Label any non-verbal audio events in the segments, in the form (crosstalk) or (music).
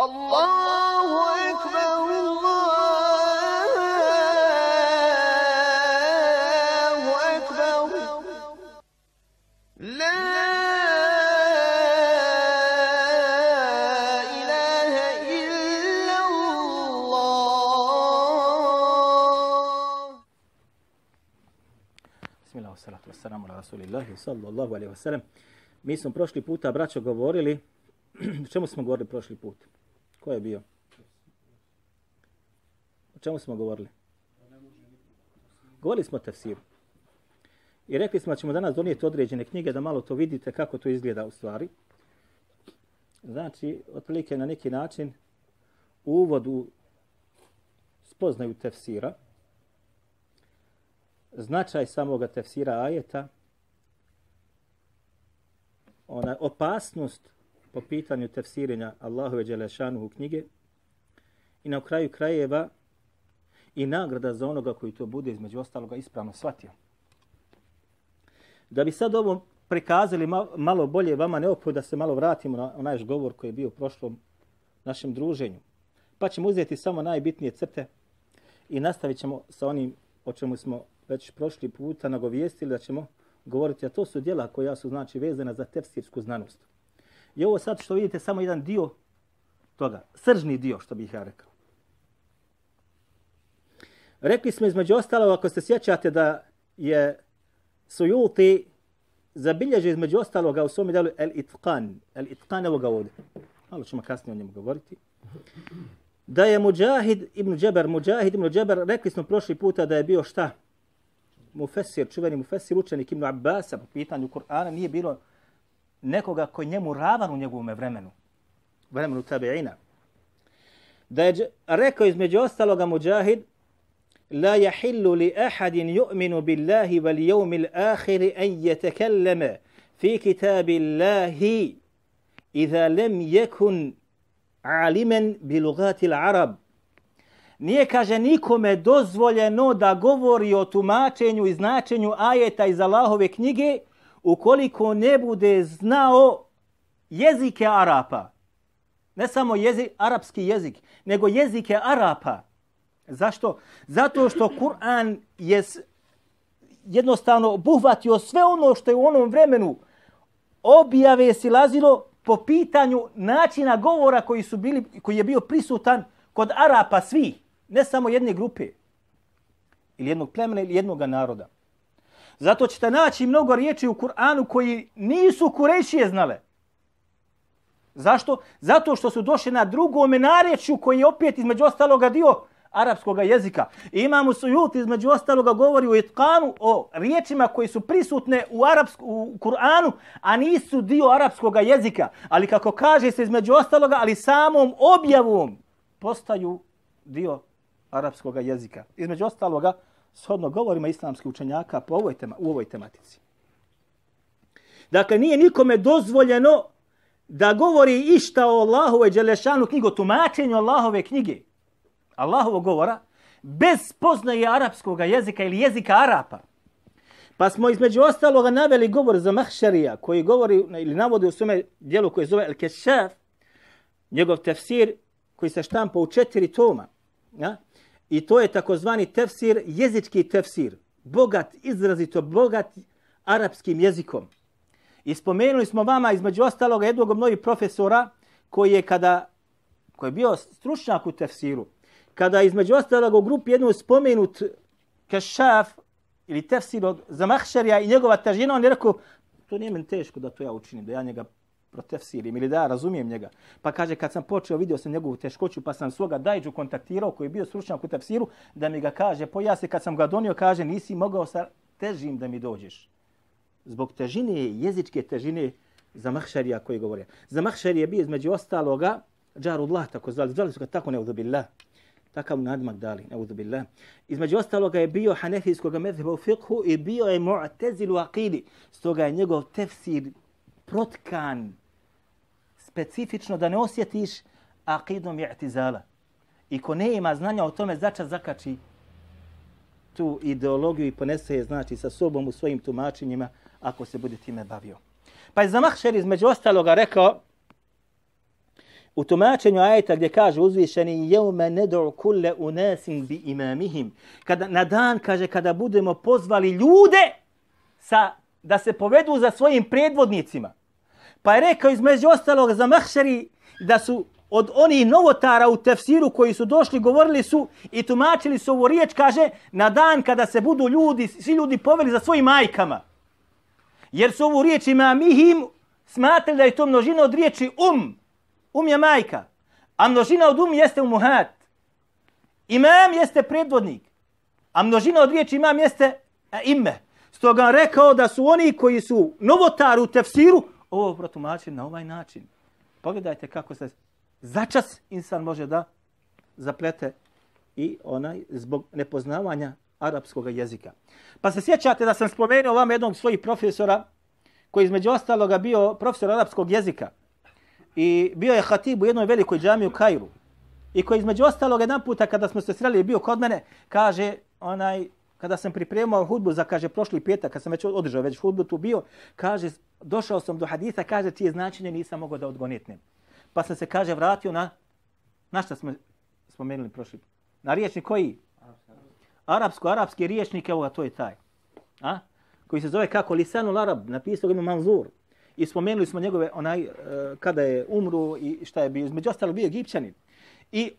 الله أكبر الله أكبر لا إله إلا الله Bismillah, salatu wassalamu ala rasulillahi, sallallahu alaihi wasallam. Mi smo prošli puta, braćo, govorili, (clears throat) o čemu smo govorili prošli put? Ko je bio? O čemu smo govorili? Govorili smo o tefsiru. I rekli smo da ćemo danas donijeti određene knjige da malo to vidite kako to izgleda u stvari. Znači, otprilike na neki način u uvodu spoznaju tefsira, značaj samoga tefsira ajeta, ona opasnost po pitanju tefsirenja Allahove Đelešanu u knjige i na kraju krajeva i nagrada za onoga koji to bude između ostaloga ispravno shvatio. Da bi sad ovo prikazali malo bolje, vama neophodno da se malo vratimo na onaj govor koji je bio u prošlom našem druženju. Pa ćemo uzeti samo najbitnije crte i nastavit ćemo sa onim o čemu smo već prošli puta nagovijestili da ćemo govoriti, a to su dijela koja su znači vezana za tefsirsku znanost. I ovo sad što vidite samo jedan dio toga, sržni dio što bih ja rekao. Rekli smo između ostalo, ako se sjećate da je Sujuti zabilježi između ostaloga u svom delu El Itqan. El Itqan evo ga ovdje. Malo ćemo kasnije o njemu govoriti. Da je Mujahid ibn Džeber, Mujahid ibn Džeber, rekli smo prošli puta da je bio šta? Mufessir, čuveni mufessir, učenik ibn Abbasa po pitanju Kur'ana, nije bilo nekoga koji njemu ravan u njegovom vremenu. Vremenu tabi'ina. Da je rekao između ostaloga Mujahid, لا يحل لأحد يؤمن بالله واليوم الآخر أن يتكلم في كتاب الله إذا لم يكن عالما بلغات العرب Nije, kaže, nikome dozvoljeno da govori o tumačenju i značenju ajeta iz Allahove knjige ukoliko ne bude znao jezike Arapa. Ne samo jezik, arapski jezik, nego jezike Arapa. Zašto? Zato što Kur'an je jednostavno obuhvatio sve ono što je u onom vremenu objave silazilo po pitanju načina govora koji su bili koji je bio prisutan kod Arapa svi, ne samo jedne grupe ili jednog plemena ili jednog naroda. Zato ćete naći mnogo riječi u Kur'anu koji nisu kurešije znale. Zašto? Zato što su došli na drugome narječju koji je opet između ostaloga dio arapskog jezika. Imam imamo sujut između ostaloga govori u itkanu o riječima koji su prisutne u, arapsku, u Kur'anu, a nisu dio arapskog jezika. Ali kako kaže se između ostaloga, ali samom objavom postaju dio arapskog jezika. Između ostaloga, shodno govorima islamskih učenjaka po ovoj tema, u ovoj tematici. Dakle, nije nikome dozvoljeno da govori išta o Allahove Đelešanu knjigu, tumačenju Allahove knjige. Allahovog govora bez poznaje arapskog jezika ili jezika Arapa. Pa smo između ostaloga naveli govor za Mahšarija koji govori ili navodi u svome dijelu koje zove El Kešaf, njegov tefsir koji se štampa u četiri toma. Ja? I to je takozvani tefsir, jezički tefsir. Bogat, izrazito bogat arapskim jezikom. I spomenuli smo vama između ostaloga jednog od mnogih profesora koji je kada koji je bio stručnjak u tefsiru, kada između ostalog u grupi jednu spomenut kešaf ili tefsir od Zamahšarija i njegova težina, on je rekao, to nije meni teško da to ja učinim, da ja njega protefsirim ili da ja razumijem njega. Pa kaže, kad sam počeo, vidio sam njegovu teškoću, pa sam svoga dajđu kontaktirao koji je bio stručnjak u tefsiru, da mi ga kaže, pojasni, kad sam ga donio, kaže, nisi mogao sa težim da mi dođeš. Zbog težine, jezičke težine za mahšarija koji govore. Za mahšarija bio između ostaloga, Džarullah, tako zvali, zvali su ga tako neudobillah takav nadmak dali, neuzubillah. Između ostaloga je bio hanefijskog medheba u fiqhu i bio je mu'tezil u akidi. Stoga je njegov tefsir protkan specifično da ne osjetiš akidom i'tizala. I ko ne ima znanja o tome, začas zakači tu ideologiju i ponese je znači sa sobom u svojim tumačenjima ako se bude time bavio. Pa je Zamahšer između ostaloga rekao u tumačenju ajeta gdje kaže uzvišeni jeume nedu kulle unasim bi imamihim. Kada, na dan kaže kada budemo pozvali ljude sa, da se povedu za svojim predvodnicima. Pa je rekao između ostalog za mahšeri da su od onih novotara u tefsiru koji su došli, govorili su i tumačili su ovu riječ, kaže, na dan kada se budu ljudi, svi ljudi poveli za svojim majkama. Jer su ovu riječ ima mihim smatrali da je to množina od riječi um. Um je majka. A množina od um jeste umuhat. Imam jeste predvodnik. A množina od riječi imam jeste e, ime. Stoga rekao da su oni koji su novotar u tefsiru, ovo protumačili na ovaj način. Pogledajte kako se začas insan može da zaplete i onaj zbog nepoznavanja arapskog jezika. Pa se sjećate da sam spomenuo vam jednog svojih profesora koji između ostaloga bio profesor arapskog jezika i bio je hatib u jednoj velikoj džami u Kairu i koji između ostaloga jedan puta kada smo se sreli bio kod mene kaže onaj kada sam pripremao hudbu za kaže prošli petak kad sam već održao već hudbu tu bio kaže došao sam do hadisa kaže čije je značenje nisam mogao da odgonetnem. Pa sam se kaže vratio na na šta smo spomenuli prošli? Na riječnik koji? Arapsko arapski riječnik evo to je taj. A? Koji se zove kako? Lisanul Arab napisao ga Manzur. I spomenuli smo njegove onaj eh, kada je umru i šta je bio. Između ostalo bio egipćanin. I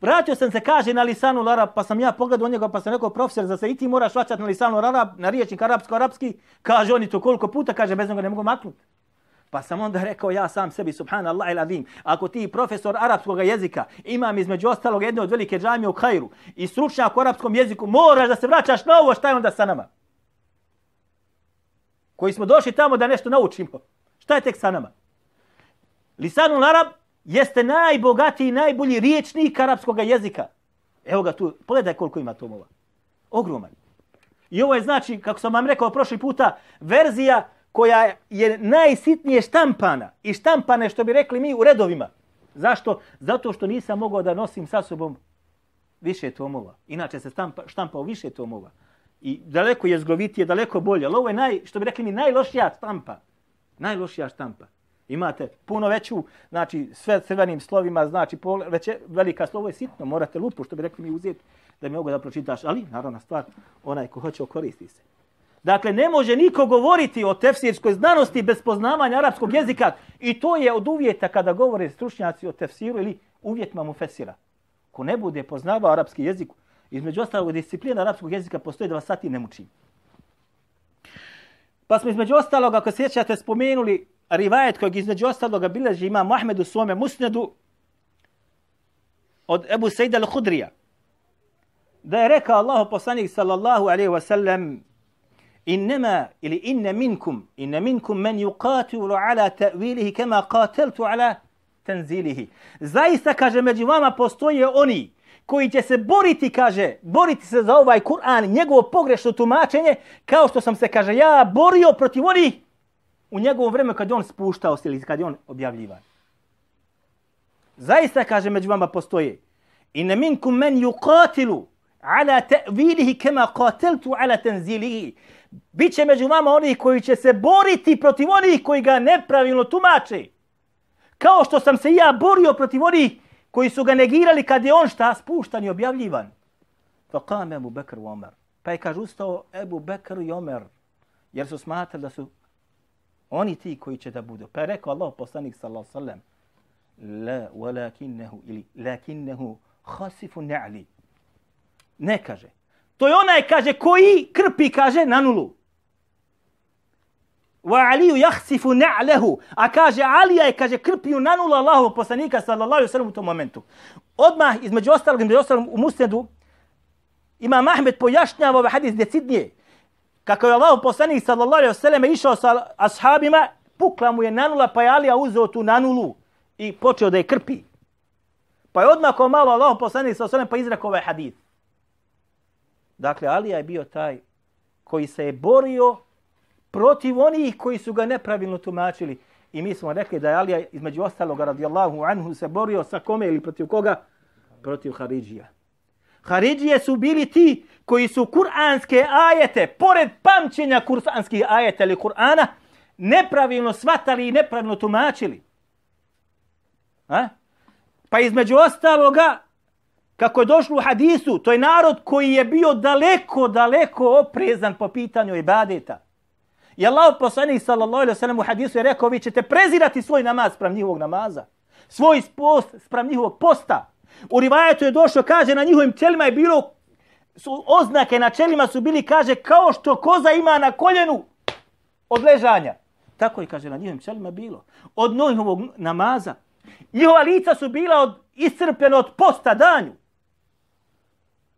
Vratio sam se, kaže, na lisanu larab, pa sam ja pogledao njega, pa sam rekao, profesor, za se i ti moraš vraćati na lisanu larab, na riječnik arapsko-arapski, kaže, oni to koliko puta, kaže, bez njega ne mogu maknuti. Pa sam onda rekao ja sam sebi, subhanallah il adim, ako ti profesor arapskog jezika, imam između ostalog jedne od velike džamije u Kairu i stručnjak u arapskom jeziku, moraš da se vraćaš na ovo, šta je onda sa nama? Koji smo došli tamo da nešto naučimo. Šta je tek sa nama? Lisanul Arab jeste najbogatiji, najbolji riječnik arapskog jezika. Evo ga tu, pogledaj koliko ima tomova. Ogroman. I ovo je znači, kako sam vam rekao prošli puta, verzija koja je najsitnije štampana. I štampane, što bi rekli mi, u redovima. Zašto? Zato što nisam mogao da nosim sa sobom više tomova. Inače se štampa, štampao više tomova. I daleko je zgovitije, daleko bolje. Ali ovo je, naj, što bi rekli mi, najlošija štampa. Najlošija štampa. Imate puno veću, znači sve crvenim slovima, znači pol, velika slovo je sitno, morate lupu, što bi rekli mi uzeti da mi mogu da pročitaš, ali naravna stvar, onaj ko hoće okoristi se. Dakle, ne može niko govoriti o tefsirskoj znanosti bez poznavanja arapskog jezika i to je od uvjeta kada govore stručnjaci o tefsiru ili uvjetima mu fesira. Ko ne bude poznavao arapski jezik, između ostalog disciplina arapskog jezika postoji da vas sati ne muči. Pa smo između ostalog, ako sjećate, spomenuli rivajet kojeg između ostaloga bileži ima Muhammed u svome musnedu od Ebu Sejda al-Hudrija. Da je rekao Allahu poslanik sallallahu alaihi wa sallam innema ili inne minkum inne minkum men yuqatilu ala ta'wilihi kama qateltu ala tenzilihi. Zaista, kaže, među vama postoje oni koji će se boriti, kaže, boriti se za ovaj Kur'an, njegovo pogrešno tumačenje, kao što sam se, kaže, ja borio protiv onih u njegovom vremenu kad on spuštao se ili kad je on objavljivan. Zaista, kaže, među vama postoje. I ne minkum men yuqatilu ala ta'vilihi kema qateltu ala tenzilihi. Biće među vama oni koji će se boriti protiv onih koji ga nepravilno tumače. Kao što sam se ja borio protiv onih koji su ga negirali kad je on šta spuštan i objavljivan. Fa kame Ebu Bekr u Omer. Pa je kaže ustao Ebu Bekr i Omer. Jer su smatrali da su oni ti koji će da budu. Pa je rekao Allah poslanik sallallahu sallam. La walakinnehu ili lakinnehu khasifu ne'ali. Ne kaže. To je onaj kaže koji krpi kaže na nulu. Wa Aliju jahsifu na'lehu. A kaže Alija je kaže krpio na nulu Allahu poslanika sallallahu alaihi sallam u tom momentu. Odmah između ostalog, između ostalog u musnedu Imam Ahmed pojašnjava ovaj hadis decidnije. Kako je Allah poslanik sallallahu alaihi selleme išao sa ashabima, pukla mu je nanula pa je Alija uzeo tu nanulu i počeo da je krpi. Pa je odmah malo Allah poslanik sallallahu alaihi sallam pa izrekao ovaj hadis. Dakle, Alija je bio taj koji se je borio protiv onih koji su ga nepravilno tumačili. I mi smo rekli da je Alija između ostaloga radijallahu anhu se borio sa kome ili protiv koga? Protiv Haridžija. Haridžije su bili ti koji su kuranske ajete, pored pamćenja kuranskih ajeta ili Kur'ana, nepravilno svatali i nepravilno tumačili. A? Pa između ostaloga, kako je došlo u hadisu, to je narod koji je bio daleko, daleko oprezan po pitanju ibadeta. I Allah poslanik sallallahu alaihi sallam u hadisu je rekao, vi ćete prezirati svoj namaz sprem njihovog namaza. Svoj post sprem njihovog posta. U rivajetu je došlo, kaže, na njihovim čelima je bilo, su oznake na čelima su bili, kaže, kao što koza ima na koljenu od ležanja. Tako je, kaže, na njihovim čelima bilo. Od njihovog namaza. Njihova lica su bila od, iscrpljena od posta danju.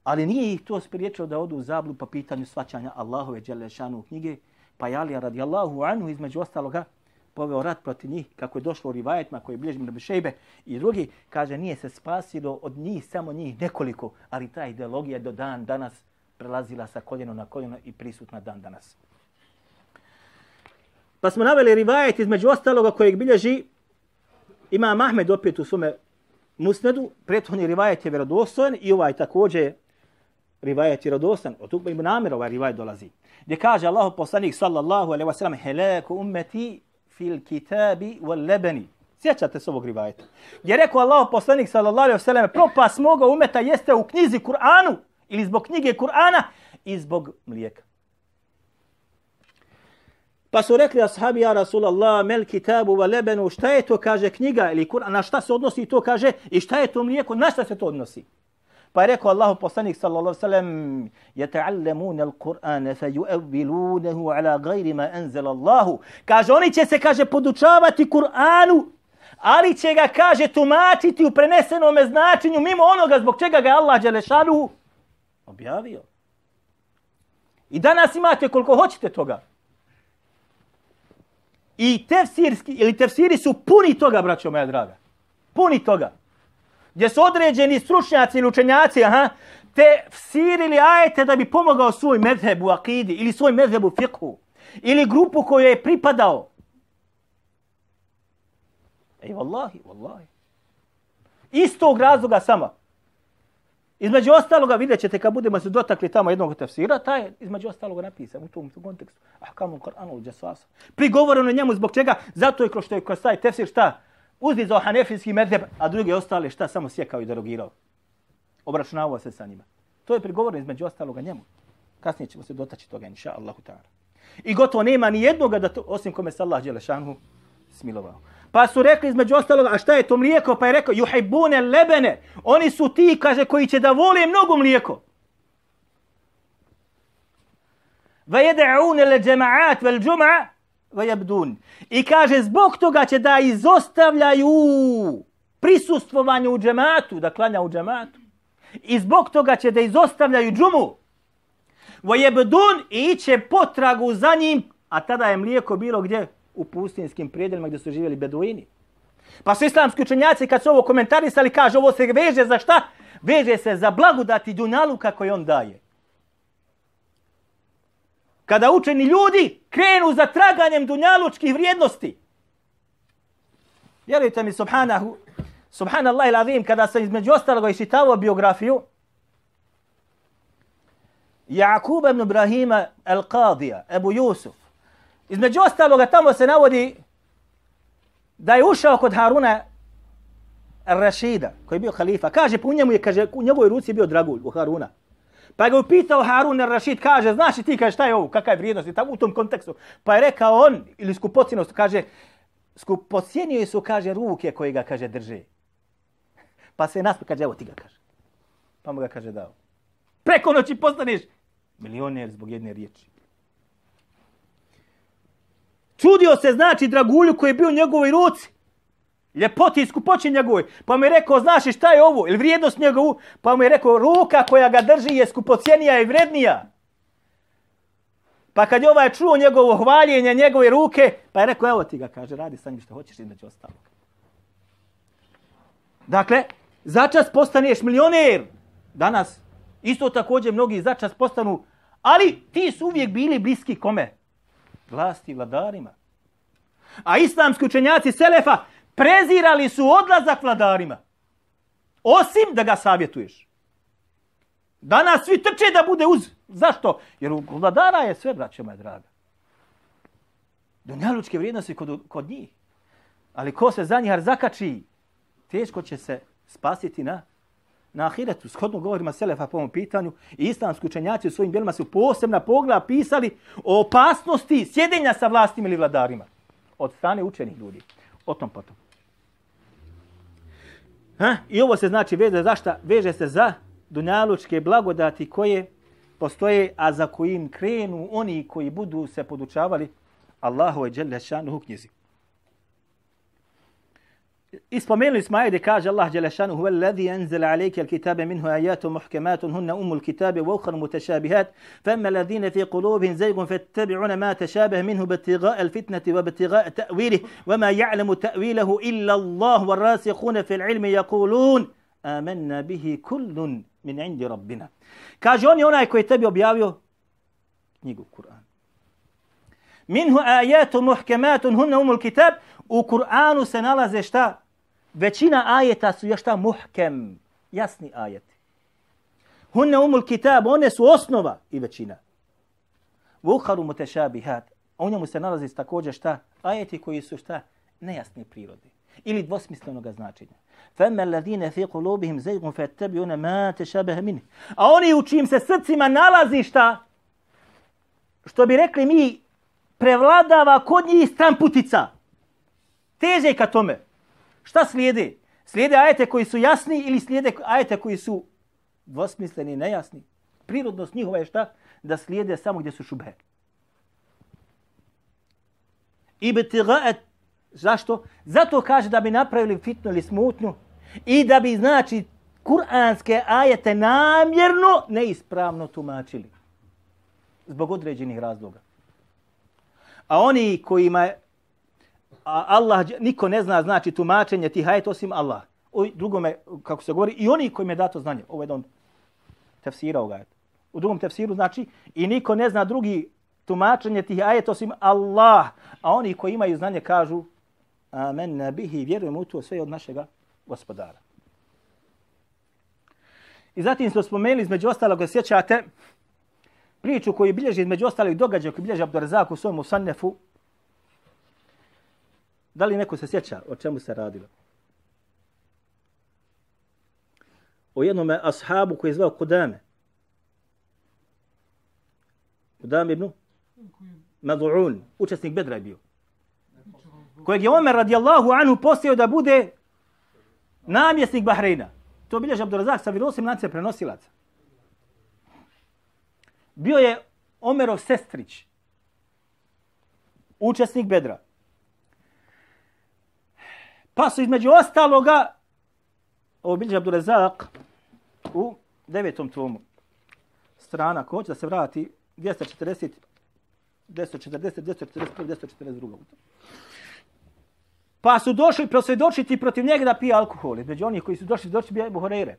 Ali nije ih to spriječilo da odu u zablu po pitanju svaćanja Allahove Đelešanu knjige, pa je Alija radijallahu anhu između ostaloga poveo rat protiv njih, kako je došlo u rivajetima koji bilježi na Bešejbe i drugi, kaže nije se spasilo od njih, samo njih nekoliko, ali ta ideologija do dan danas prelazila sa koljeno na koljeno i prisutna dan danas. Pa smo naveli rivajet između ostaloga kojeg bilježi ima Mahmed opet u svome musnedu, prethodni rivajet je vjerodostojan i ovaj također rivajet je vjerodostan. Od tukba ibn namjer ovaj rivajet dolazi. Gdje kaže Allah poslanik sallallahu alaihi wa sallam helaku ummeti fil kitabi wal lebeni. Sjećate se ovog rivajeta. Je rekao Allah poslanik sallallahu alaihi ve selleme, propas moga umeta jeste u knjizi Kur'anu ili zbog knjige Kur'ana i zbog mlijeka. Pa su rekli ashabi, ja Rasulallah, mel kitabu va lebenu, šta je to, kaže, knjiga ili Kur'an, na šta se odnosi to, kaže, i šta je to mlijeko, na šta se to odnosi? Pa je rekao Allahu poslanik sallallahu sallam, yata'allamuna al-Qur'an fa ala ghayri ma anzala Allah." Kaže oni će se kaže podučavati Kur'anu, ali će ga kaže tumačiti u prenesenom značenju mimo onoga zbog čega ga Allah dželle objavio. I danas imate koliko hoćete toga. I tefsirski, ili tefsiri su puni toga, braćo moja draga. Puni toga. Gdje su određeni stručnjaci ili učenjaci, aha, te sirili ajete da bi pomogao svoj medheb u akidi ili svoj medheb u fikhu. Ili grupu koju je pripadao. Ej, vallahi, vallahi. Istog razloga sama. Između ostaloga vidjet ćete kad budemo se dotakli tamo jednog tefsira, taj je između ostaloga napisan u tom kontekstu. Ah, kamo Kur'anu. Prigovoreno njemu zbog čega? Zato je kroz što je kroz taj tefsir šta? Uzdizao hanefijski medheb, a drugi ostali šta? Samo sjekao i derogirao. Obračunavao se sa njima. To je prigovoreno između ostaloga njemu. Kasnije ćemo se dotaći toga, inša Allahu ta'ala. I gotovo nema ni jednoga da to, osim kome se Allah Đelešanhu smilovao. Pa su rekli između ostalog, a šta je to mlijeko? Pa je rekao, juhibune lebene. Oni su ti, kaže, koji će da vole mnogo mlijeko. Ve jede'une le džema'at vel džuma'a vajabdun. I kaže, zbog toga će da izostavljaju prisustvovanje u džematu, da klanja u džematu. I zbog toga će da izostavljaju džumu. Vajabdun i će potragu za njim, a tada je mlijeko bilo gdje? u pustinskim prijedelima gdje su živjeli beduini. Pa su islamski učenjaci kad su ovo komentarisali, kaže ovo se veže za šta? Veže se za blagodati dunjaluka kako on daje. Kada učeni ljudi krenu za traganjem dunjalučkih vrijednosti. Vjerujte mi, subhanahu, subhanallah il azim, kada sam između ostalog išitavao biografiju, Jakub ibn Ibrahima al-Qadija, Ebu Jusuf, Između ostaloga tamo se navodi da je ušao kod Haruna Rashida, koji je bio halifa. Kaže, po njemu je, kaže, u njegovoj ruci je bio dragulj u Haruna. Pa ga upitao Harun Rašid, kaže, znaš ti, kaže, šta je ovo, kakva je vrijednost i tamo u tom kontekstu. Pa je rekao on, ili skupocijenost, kaže, skupocijenio su, kaže, ruke koje ga, kaže, drže. Pa se nas, kaže, evo ti ga, kaže. Pa mu ga, kaže, dao. Preko noći postaneš milioner zbog jedne riječi. Čudio se znači dragulju koji je bio u njegovoj ruci. Ljepoti i skupoći njegovoj. Pa mi je rekao, znaš šta je ovo? Ili vrijednost njegovu? Pa mi je rekao, ruka koja ga drži je skupocijenija i vrednija. Pa kad je ovaj čuo njegovo hvaljenje njegove ruke, pa je rekao, evo ti ga, kaže, radi sa njim što hoćeš između ostalog. Dakle, začas postaneš milioner. Danas, isto također mnogi začas postanu, ali ti su uvijek bili bliski kome? vlasti vladarima. A islamski učenjaci Selefa prezirali su odlazak vladarima. Osim da ga savjetuješ. Danas svi trče da bude uz. Zašto? Jer u vladara je sve, braćo moje draga. Dunjalučke vrijednosti kod, kod njih. Ali ko se za njih zakači, teško će se spasiti na na ahiretu. Shodno govorima Selefa po ovom pitanju i islamski učenjaci u svojim djelima su posebna pogleda pisali o opasnosti sjedenja sa vlastima ili vladarima od strane učenih ljudi. O tom potom. Ha? I ovo se znači veže za šta? Veže se za dunjalučke blagodati koje postoje, a za kojim krenu oni koji budu se podučavali Allahu i Đelle šanuhu knjizi. Ispomenuli smo ajde, kaže Allah Đelešanu, huve alladhi enzela alejke al-kitabe minhu ajatu muhkematun hunna umu al-kitabe wa ukhra mutashabihat, famma alladhina fi qulubihim zaygun fattabi'una ma tashabaha minhu batiga'a al-fitnati wa batiga'a ta'wilih wa ma ya'lamu ta'wilahu illa Allah wa rasikhuna fi al-ilmi yaqulun amanna bihi kullun min indi rabbina. Kaže on je onaj koji tebi objavio knjigu Kur'an. Minhu ajatu muhkematun hunna umu al-kitab, u Kur'anu se nalaze šta? Većina ajeta su još šta muhkem, jasni ajeti. Hunne umul kitab, one su osnova i većina. Vuharu mutešabihat, a u njemu se nalazi također šta? Ajeti koji su šta? Nejasni prirodi. Ili dvosmislenog značenja. Femme ladine fi kulubihim zaygun fattabi'una ma tashabaha minhu. A oni u čijim se srcima nalazi šta? Što bi rekli mi prevladava kod njih stran putica teže ka tome. Šta slijede? Slijede ajete koji su jasni ili slijede ajete koji su dvosmisleni, nejasni? Prirodnost njihova je šta? Da slijede samo gdje su šubhe. I zašto? Zato kaže da bi napravili fitnu ili smutnju i da bi, znači, kuranske ajete namjerno neispravno tumačili. Zbog određenih razloga. A oni kojima je a Allah, niko ne zna znači tumačenje tih ajeta osim Allah. U drugome, kako se govori, i oni koji je dato znanje. Ovo je jedan tefsira ovoga ajeta. U drugom tefsiru znači i niko ne zna drugi tumačenje tih ajeta osim Allah. A oni koji imaju znanje kažu amen nabihi, vjerujemo u to sve od našeg gospodara. I zatim smo spomenuli između ostalog, sjećate, priču koju bilježi između ostalih događaja koju bilježi Abdurazak u svom usannefu, Da li neko se sjeća o čemu se radilo? O jednom ashabu koji je zvao Kudame. Kudame ibn Madu'un, učesnik Bedra je bio. Kojeg je Omer radijallahu anhu postao da bude namjesnik Bahreina. To bilježi Abdurazak sa virosim lance prenosilaca. Bio je Omerov sestrić, učesnik Bedra. Pa su između ostaloga, ovo bilježi Abdurezak u devetom tomu strana, ko hoće da se vrati 240, 240, 241, 242. Pa su došli prosvjedočiti protiv njega da pije alkohol. Između onih koji su došli doći bi Buhoreire.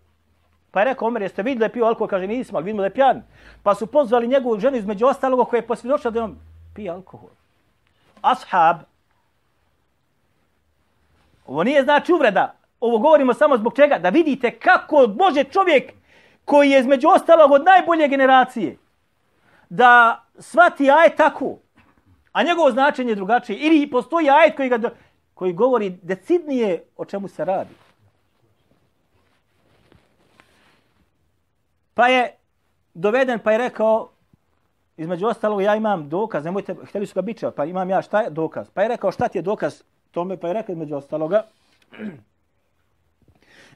Pa je rekao, Omer, jeste vidjeli da je pio alkohol? Kaže, nismo, ali vidimo da je pijan. Pa su pozvali njegovu ženu između ostaloga koja je posvjedočila da on pije alkohol. Ashab, Ovo nije znači uvreda. Ovo govorimo samo zbog čega? Da vidite kako može čovjek koji je između ostalog od najbolje generacije da svati ajet tako, a njegovo značenje je drugačije. Ili postoji ajet koji, ga do, koji govori decidnije o čemu se radi. Pa je doveden pa je rekao između ostalog ja imam dokaz, nemojte, htjeli su ga bića, pa imam ja šta je dokaz. Pa je rekao šta ti je dokaz tome pa je rekao među ostaloga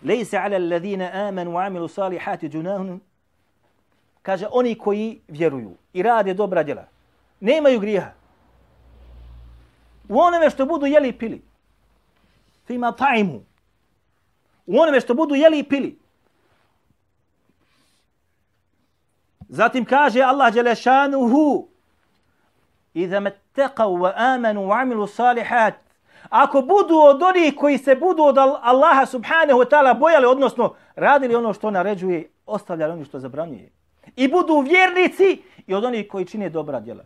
Lejse ala alladhina amanu wa amilu salihati junahun. Kaže oni koji vjeruju i rade dobra djela nemaju grijeha. U onome što budu jeli i pili fima ta'imu u onome što budu jeli i pili. Zatim kaže Allah Đelešanuhu Iza mettaqav wa amanu wa amilu salihat, ako budu od onih koji se budu od Allaha subhanahu wa ta'ala bojali, odnosno radili ono što naređuje, ostavljali ono što zabranjuje. I budu vjernici i od onih koji čine dobra djela.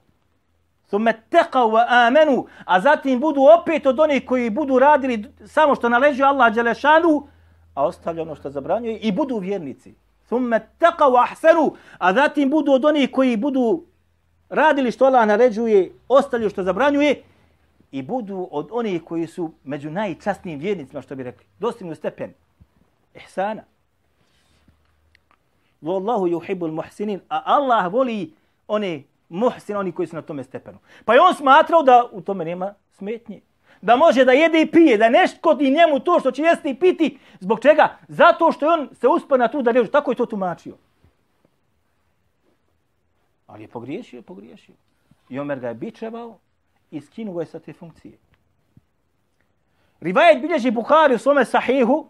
Thumme teqav wa amenu, a zatim budu opet od onih koji budu radili samo što naređuje Allah Đelešanu, a ostavljali ono što zabranjuje i budu vjernici. Thumme teqav wa ahsenu, a zatim budu od onih koji budu radili što Allah naređuje, ostavljaju što zabranjuje i budu od onih koji su među najčastnijim vjernicima, što bi rekli, dostignu stepen ihsana. Wallahu yuhibbul muhsinin, a Allah voli one muhsin, oni koji su na tome stepenu. Pa je on smatrao da u tome nema smetnje. Da može da jede i pije, da nešto i njemu to što će jesti i piti. Zbog čega? Zato što je on se uspio na tu da reži. Tako je to tumačio. Ali je pogriješio, je pogriješio. I Omer ga je bičevao i skinuo ga je sa te funkcije. Rivajet bilježi Bukhari u svome sahihu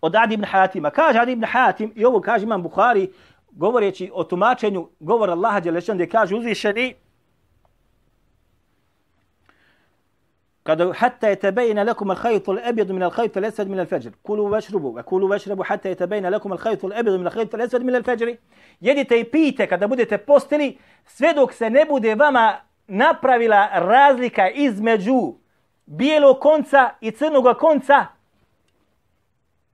od Adi ibn Hatima. Kaže Adi ibn Hatim, i ovo kaže imam Bukhari, govoreći o tumačenju govora Allaha Đelešan, gdje kaže uzvišeni, kada hatta yatabayna lakum al-khayt al-abyad min al-khayt al-aswad min al-fajr kulu washrubu wa kulu washrabu hatta yatabayna lakum al-khayt al-abyad min al-khayt al-aswad min al-fajr jedite i pijte kada budete postili sve dok se ne bude vama napravila razlika između bijelog konca i crnog konca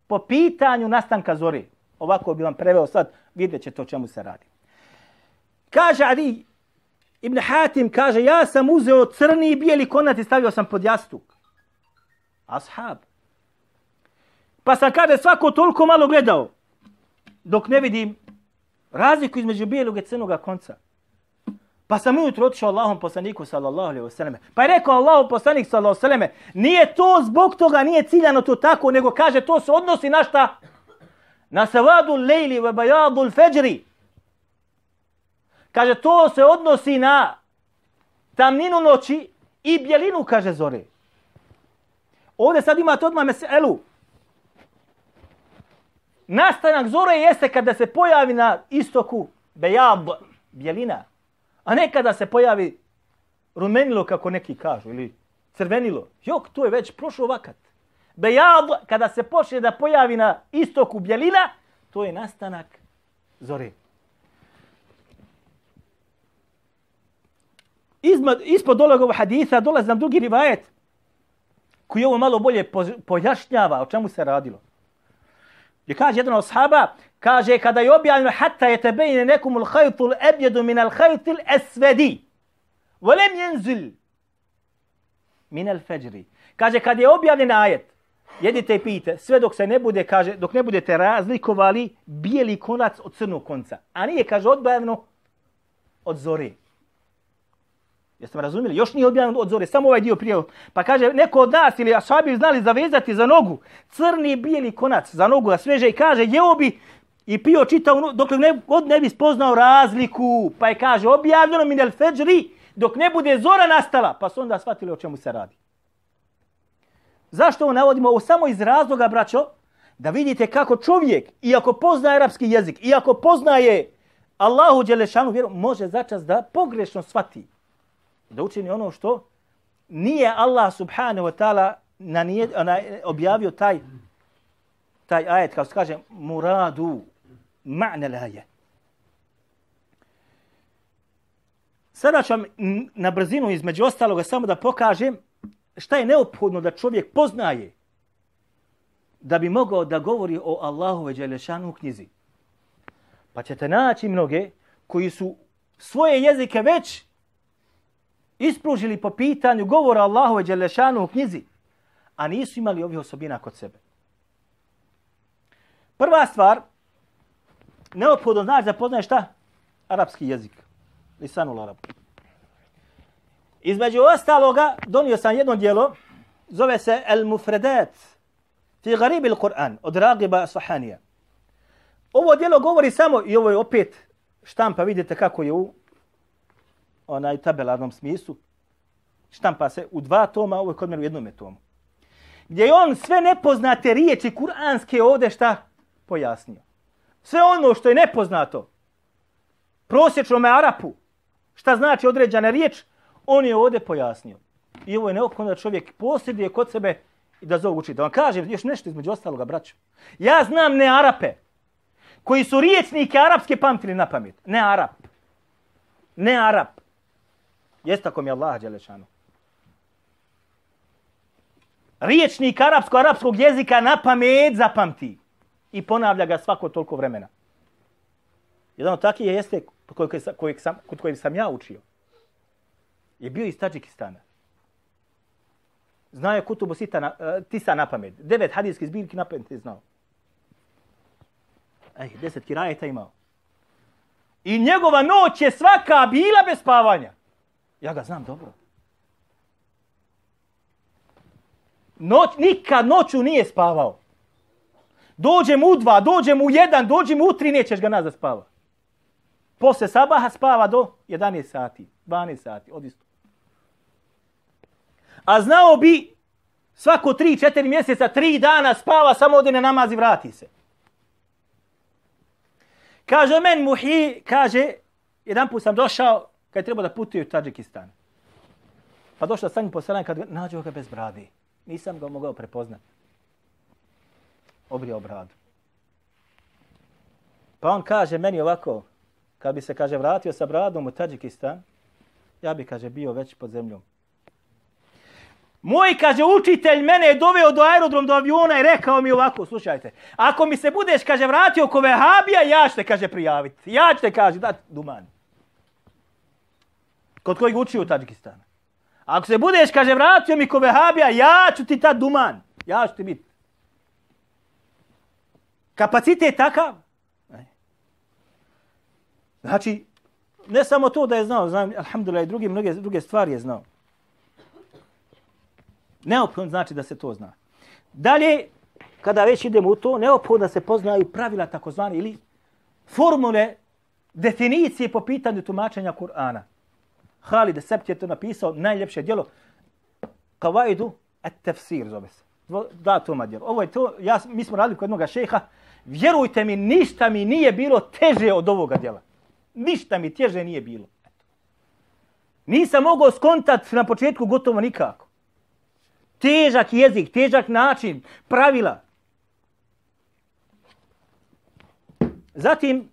po pitanju nastanka zore. Ovako bi vam preveo sad, vidjet ćete o čemu se radi. Kaže Adi Ibn Hatim, kaže, ja sam uzeo crni i bijeli konac i stavio sam pod jastuk. Ashab. Pa sam, kaže, svako toliko malo gledao, dok ne vidim razliku između bijelog i crnog konca. Pa sam ujutro otišao Allahom poslaniku sallallahu alaihi wasallam. Pa je rekao Allahom poslanik sallallahu alaihi wasallam, nije to zbog toga, nije ciljano to tako, nego kaže to se odnosi na šta? Na savadu lejli ve bajadu feđri. Kaže to se odnosi na tamninu noći i bjelinu, kaže zore. Ovdje sad imate odmah meselu. Nastanak zore jeste kada se pojavi na istoku bejab, bjelina. A ne kada se pojavi rumenilo, kako neki kažu, ili crvenilo. Jok, to je već prošlo vakat. Bejad, kada se počne da pojavi na istoku bjelina, to je nastanak zore. Izmad, ispod ovog haditha dolazi nam drugi rivajet koji ovo malo bolje pojašnjava o čemu se radilo. Je kaže jedan od sahaba, kaže kada je objavljeno hatta je tebejne nekumul hajtul ebjedu min al hajtul esvedi. Volem jenzil min al feđri. Kaže kad je objavljen ajet, jedite i pijte, sve dok se ne bude, kaže, dok ne budete razlikovali bijeli konac od crnog konca. A nije, kaže, objavljeno od zore. Jeste me razumijeli? Još nije objavljeno od zore, samo ovaj dio prije. Pa kaže, neko od nas ili ashabi znali zavezati za nogu crni bijeli konac za nogu, a sveže i kaže, jeo bi i pio čitao dok ne, god ne bi spoznao razliku. Pa je kaže, objavljeno min el feđri dok ne bude zora nastala. Pa su onda shvatili o čemu se radi. Zašto ovo navodimo? Ovo samo iz razloga, braćo, da vidite kako čovjek, iako poznaje arapski jezik, iako poznaje Allahu Đelešanu vjeru, može začas da pogrešno shvati da učini ono što nije Allah subhanahu wa ta'ala na nije, ona, objavio taj taj ajet, kao se kaže, muradu ma'na laje. Sada ću vam na brzinu između ostaloga samo da pokažem šta je neophodno da čovjek poznaje da bi mogao da govori o Allahu ve Đelešanu u knjizi. Pa ćete naći mnoge koji su svoje jezike već ispružili po pitanju govora Allahu Đelešanu u knjizi, a nisu imali ovih osobina kod sebe. Prva stvar, neophodno znaš da poznaješ šta? Arapski jezik. Lisanul Arab. Između ostaloga, donio sam jedno dijelo, zove se El Mufredat fi garib il Kur'an, od Ragiba Sahanija. Ovo dijelo govori samo, i ovo je opet štampa, vidite kako je u onaj tabelarnom smislu, štampa se u dva toma, ovo je kod mene u jednom tomu. Gdje je on sve nepoznate riječi kuranske ovde šta pojasnio. Sve ono što je nepoznato prosječnom Arapu, šta znači određena riječ, on je ovde pojasnio. I ovo je neophodno da čovjek posjeduje kod sebe i da zove uči. Da vam kažem još nešto između ostaloga, braću. Ja znam ne Arape koji su riječnike arapske pamtili na pamet. Ne Arap. Ne Arap. Jeste ako mi Allah Đelešanu. Riječnik arapsko-arapskog jezika na pamet zapamti i ponavlja ga svako toliko vremena. Jedan od je jeste kod kojeg, kojeg sam, kod kojeg sam ja učio. Je bio iz Tadžikistana. Znao je kutubu sita na, uh, tisa na pamet. Devet hadijskih zbirki na pamet je znao. Ej, deset kirajeta imao. I njegova noć je svaka bila bez spavanja. Ja ga znam dobro. Noć, nikad noću nije spavao. Dođem u dva, dođem u jedan, dođem u tri, nećeš ga nazad spava. Posle sabaha spava do 11 sati, 12 sati, odisto. A znao bi svako 3-4 mjeseca, 3 dana spava, samo ode na namaz i vrati se. Kaže men muhi, kaže, jedan put sam došao kad je trebao da putuje u Tadžikistan. Pa došla sam po selam kad nađu ga bez brade. Nisam ga mogao prepoznati. Obrio bradu. Pa on kaže meni ovako, kad bi se, kaže, vratio sa bradom u Tadžikistan, ja bi, kaže, bio već pod zemljom. Moj, kaže, učitelj mene je doveo do aerodrom, do aviona i rekao mi ovako, slušajte, ako mi se budeš, kaže, vratio ko vehabija, ja ću te, kaže, prijaviti. Ja ću te, kaže, dati duman. Kod kojeg uči u Tadžikistanu. Ako se budeš, kaže, vratio mi ko vehabija, ja ću ti ta duman. Ja ću ti biti. Kapacitet takav. Znači, ne samo to da je znao, znam, alhamdulillah, i druge, mnoge druge stvari je znao. Neophodno znači da se to zna. Dalje, kada već idemo u to, neophodno da se poznaju pravila takozvani ili formule, definicije po pitanju tumačenja Kur'ana. Halid Sept je to napisao, najljepše djelo, Kavaidu et tefsir zove se. Da, to djelo. Ovo je to, ja, mi smo radili kod jednog šeha, vjerujte mi, ništa mi nije bilo teže od ovoga djela. Ništa mi teže nije bilo. Nisam mogao skontat na početku gotovo nikako. Težak jezik, težak način, pravila. Zatim,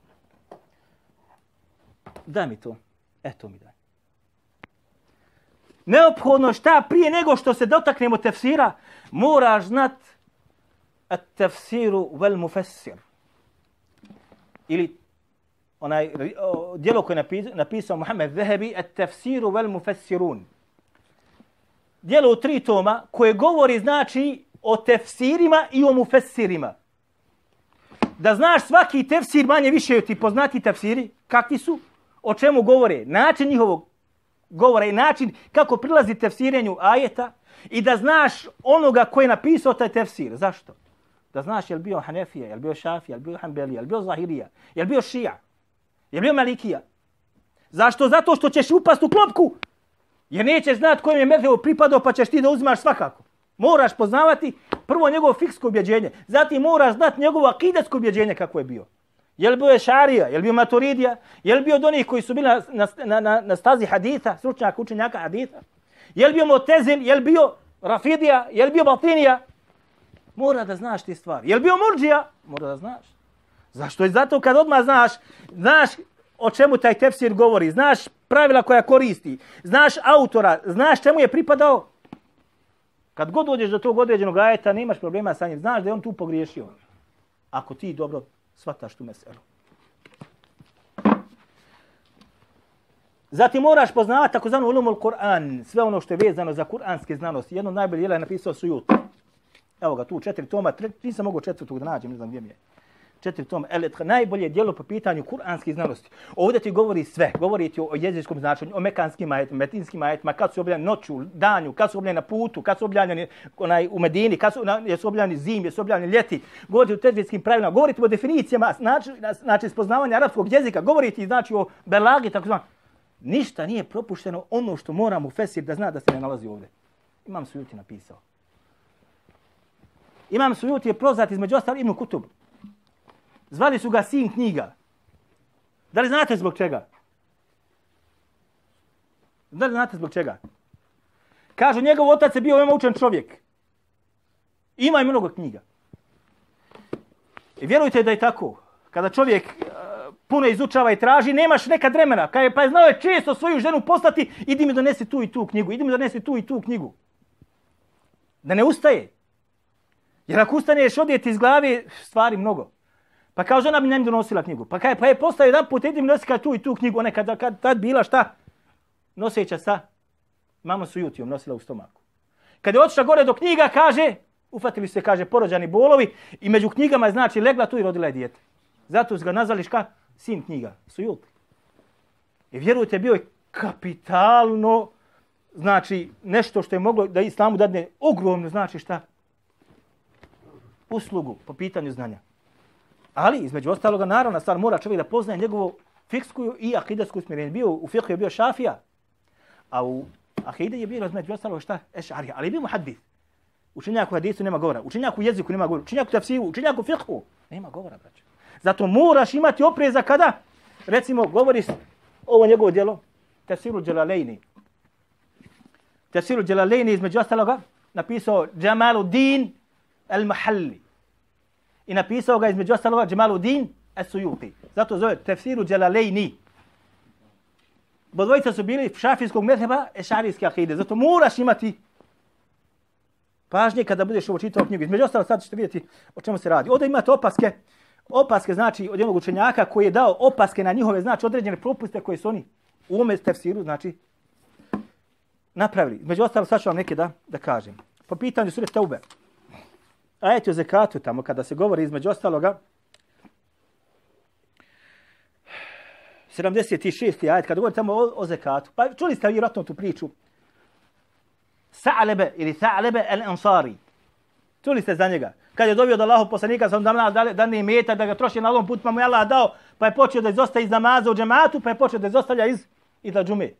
da mi to. Eto mi daj. Neophodno šta prije nego što se dotaknemo tefsira, moraš znat at tefsiru vel mufessir. Ili onaj djelo koje je napisao Muhammed Zehebi, at tefsiru vel mufessirun. Djelo u tri toma koje govori znači o tefsirima i o mufessirima. Da znaš svaki tefsir manje više ti poznati tefsiri, kakvi su, o čemu govore, način njihovog govora i način kako prilazi tefsirenju ajeta i da znaš onoga koji je napisao taj tefsir. Zašto? Da znaš je li bio Hanefija, je li bio Šafija, je li bio Hanbelija, je li bio Zahirija, je li bio Šija, je li bio Malikija. Zašto? Zato što ćeš upast u klopku. Jer nećeš znat kojem je Medhevo pripadao pa ćeš ti da uzimaš svakako. Moraš poznavati prvo njegovo fiksko objeđenje. Zatim moraš znat njegovo akidatsko objeđenje kako je bio. Je li bio Ešarija? Šarija, je li bio Maturidija, je li bio od onih koji su bili na, na, na, na stazi haditha, stručnjaka učenjaka haditha, je li bio Motezil, je li bio Rafidija, je li bio Batinija, mora da znaš ti stvari. Je li bio Murđija, mora da znaš. Zašto zato kad odmah znaš, znaš o čemu taj tefsir govori, znaš pravila koja koristi, znaš autora, znaš čemu je pripadao, kad god dođeš do tog određenog ajeta, nemaš problema sa njim, znaš da je on tu pogriješio. Ako ti dobro Svataš tu meselu. Zatim moraš poznavati takozvanu ulumul Kur'an, sve ono što je vezano za kur'anske znanosti. Jedno najbolje je napisao Sujut. Evo ga tu, četiri toma, tre, nisam mogao četvrtog da nađem, ne znam gdje mi je četiri tom, el najbolje djelo po pitanju kuranskih znanosti. Ovdje ti govori sve, govori ti o jezičkom značenju, o mekanskim ajetima, metinskim ajetima, kad su objavljeni noću, danju, kad su objavljeni na putu, kad su objavljeni onaj, u Medini, kad su, na, jesu objavljeni zim, jesu objavljeni ljeti, govori o tezvijskim pravilima, govori ti o definicijama, znači, znači spoznavanja arapskog jezika, govori ti znači o belagi, tako znam. Ništa nije propušteno ono što moramo fesir da zna da se ne nalazi ovdje. Imam Sujuti napisao. Imam Sujuti je prozat između ostali Ibn Kutub. Zvali su ga sin knjiga. Da li znate zbog čega? Da li znate zbog čega? Kažu, njegov otac je bio veoma učen čovjek. Ima i mnogo knjiga. I vjerujte da je tako. Kada čovjek uh, puno izučava i traži, nemaš neka vremena. Kaj, pa je znao je često svoju ženu poslati, idi mi donesi tu i tu knjigu, idi mi donesi tu i tu knjigu. Da ne ustaje. Jer ako ustaneš odjeti iz glave, stvari mnogo. Pa kao žena bi nam donosila knjigu. Pa kaj, pa je postao jedan put, idim nosika tu i tu knjigu, ona kad, kad tad bila šta? Noseća sa, mama su jutijom nosila u stomaku. Kad je otišla gore do knjiga, kaže, ufatili se, kaže, porođani bolovi i među knjigama je znači legla tu i rodila je dijete. Zato su ga nazvali šta? Sin knjiga, Sujut. I vjerujte, bio je kapitalno, znači, nešto što je moglo da islamu dadne ogromno, znači šta? Uslugu po pitanju znanja. Ali, između ostaloga, naravno, stvar mora čovjek da poznaje njegovu fiksku i akidesku smjerenje. Bio, u fiqhu je bio šafija, a u akide je bio, između ostaloga, šta? Ešarija. Ali je bio muhadith. Učenjak u hadisu nema govora, učenjak u jeziku nema govora, učenjak u tafsiru, učenjak u fiqhu. Nema govora, braćo. Zato moraš imati opreza kada, recimo, govoriš ovo njegovo djelo, Tafsiru djelalejni. Tafsiru djelalejni između ostaloga napisao Jamaluddin al-Mahalli. I napisao ga između ostaloga Džemaludin As-Suyuti. Zato zove tefsiru Dželalejni. Bodvojica su bili šafijskog mezheba ešarijske akide. Zato moraš imati pažnje kada budeš ovo čitao knjigu. Između ostalo sad ćete vidjeti o čemu se radi. Ovdje imate opaske. Opaske znači od jednog učenjaka koji je dao opaske na njihove znači određene propuste koje su oni u ome tefsiru znači napravili. Među ostalo sad ću vam neke da, da kažem. Po pitanju sure Teube ajeti o zekatu tamo kada se govori između ostaloga 76. ajet kada govori tamo o, o zekatu. Pa čuli ste vjerojatno tu priču. Sa'lebe ili Sa'lebe el-Ansari. Čuli ste za njega. Kad je dobio od Allahov poslanika, sam da, da, da ne imeta, da ga troši na ovom put, pa mu je Allah dao, pa je počeo da izostaje iz namaza u džematu, pa je počeo da izostavlja iz, iz džume.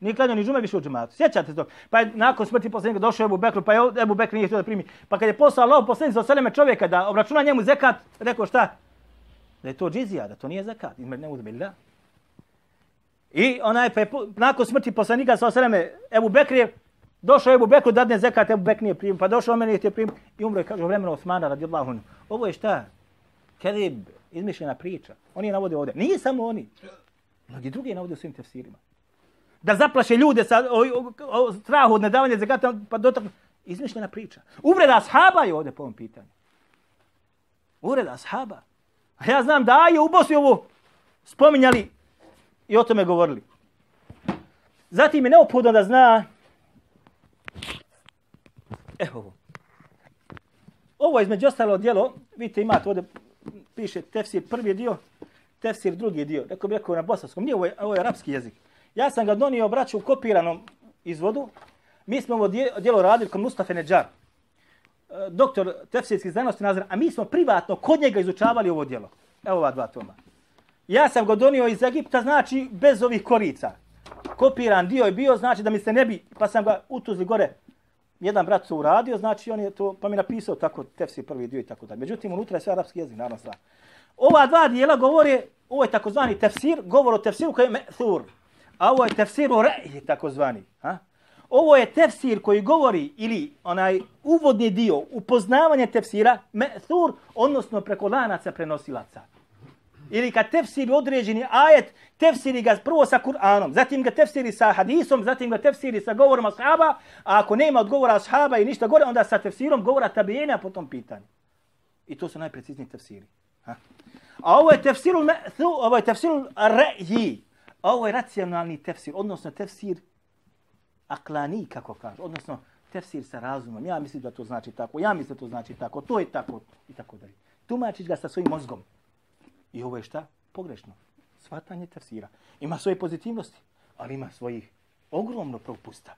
Nije klanio ni džume više u džematu. Sjećate se to? Pa je nakon smrti poslanika došao Ebu Bekru, pa je Ebu Bekr nije htio da primi. Pa kad je poslao Allah poslanik za oseleme čovjeka da obračuna njemu zekat, rekao šta? Da je to džizija, da to nije zekat. Izmer ne uzbilja. I onaj, pa je, nakon smrti poslanika sa oseleme Ebu Bekr je Došao Ebu Bekru, dadne zekat, Ebu Bekr nije primio, pa došao meni je primio i umro je, kaže, u vremenu Osmana radijallahu anhu. Ovo je šta? Kedib, izmišljena priča. Oni je navode ovdje. Nije samo oni. Mnogi drugi je navode u svim tefsirima. Da zaplaše ljude sa o, o, o, strahu od nedavanja zekata, pa do. Izmišljena priča. Uvreda ashaba je ovdje po ovom pitanju. Uvreda ashaba. A ja znam da je u Bosni ovo spominjali i o tome govorili. Zatim je neophodno da zna Evo ovo. Ovo je između ostalo djelo, vidite imate ovdje, piše tefsir prvi dio, tefsir drugi dio. Rekao bi rekao na bosanskom, nije ovo je, ovo je arapski jezik. Ja sam ga donio braću u kopiranom izvodu. Mi smo ovo djelo radili kod Mustafa Neđar, e, doktor tefsirskih znanosti nazra, a mi smo privatno kod njega izučavali ovo djelo. Evo ova dva toma. Ja sam ga donio iz Egipta, znači bez ovih korica. Kopiran dio je bio, znači da mi se ne bi, pa sam ga utuzli gore jedan brat to uradio, znači on je to, pa mi napisao tako tefsir prvi dio i tako dalje. Međutim, unutra je sve arapski jezik, naravno sva. Ova dva dijela govore, ovo je takozvani tefsir, govor o tefsiru koji je me'thur. A ovo je tefsir o re'ji, takozvani. Ha? Ovo je tefsir koji govori, ili onaj uvodni dio, upoznavanje tefsira, me'thur, odnosno preko lanaca prenosilaca ili kad tefsiri određeni ajet, tefsiri ga prvo sa Kur'anom, zatim ga tefsiri sa hadisom, zatim ga tefsiri sa govorom ashaba, a ako nema odgovora ashaba i ništa gore, onda sa tefsirom govora tabijena po tom pitanju. I to su najprecizniji tefsiri. Ha? A ovo je tefsirul me'thu, ovo je tefsirul re'ji. Ovo je racionalni tefsir, odnosno tefsir aklani, kako kaže, odnosno tefsir sa razumom. Ja mislim da to znači tako, ja mislim da to znači tako, to je tako i tako dalje. Tumačiš ga sa svojim mozgom. I ovo je šta? Pogrešno. Svatanje tefsira. Ima svoje pozitivnosti, ali ima svojih ogromno propusta.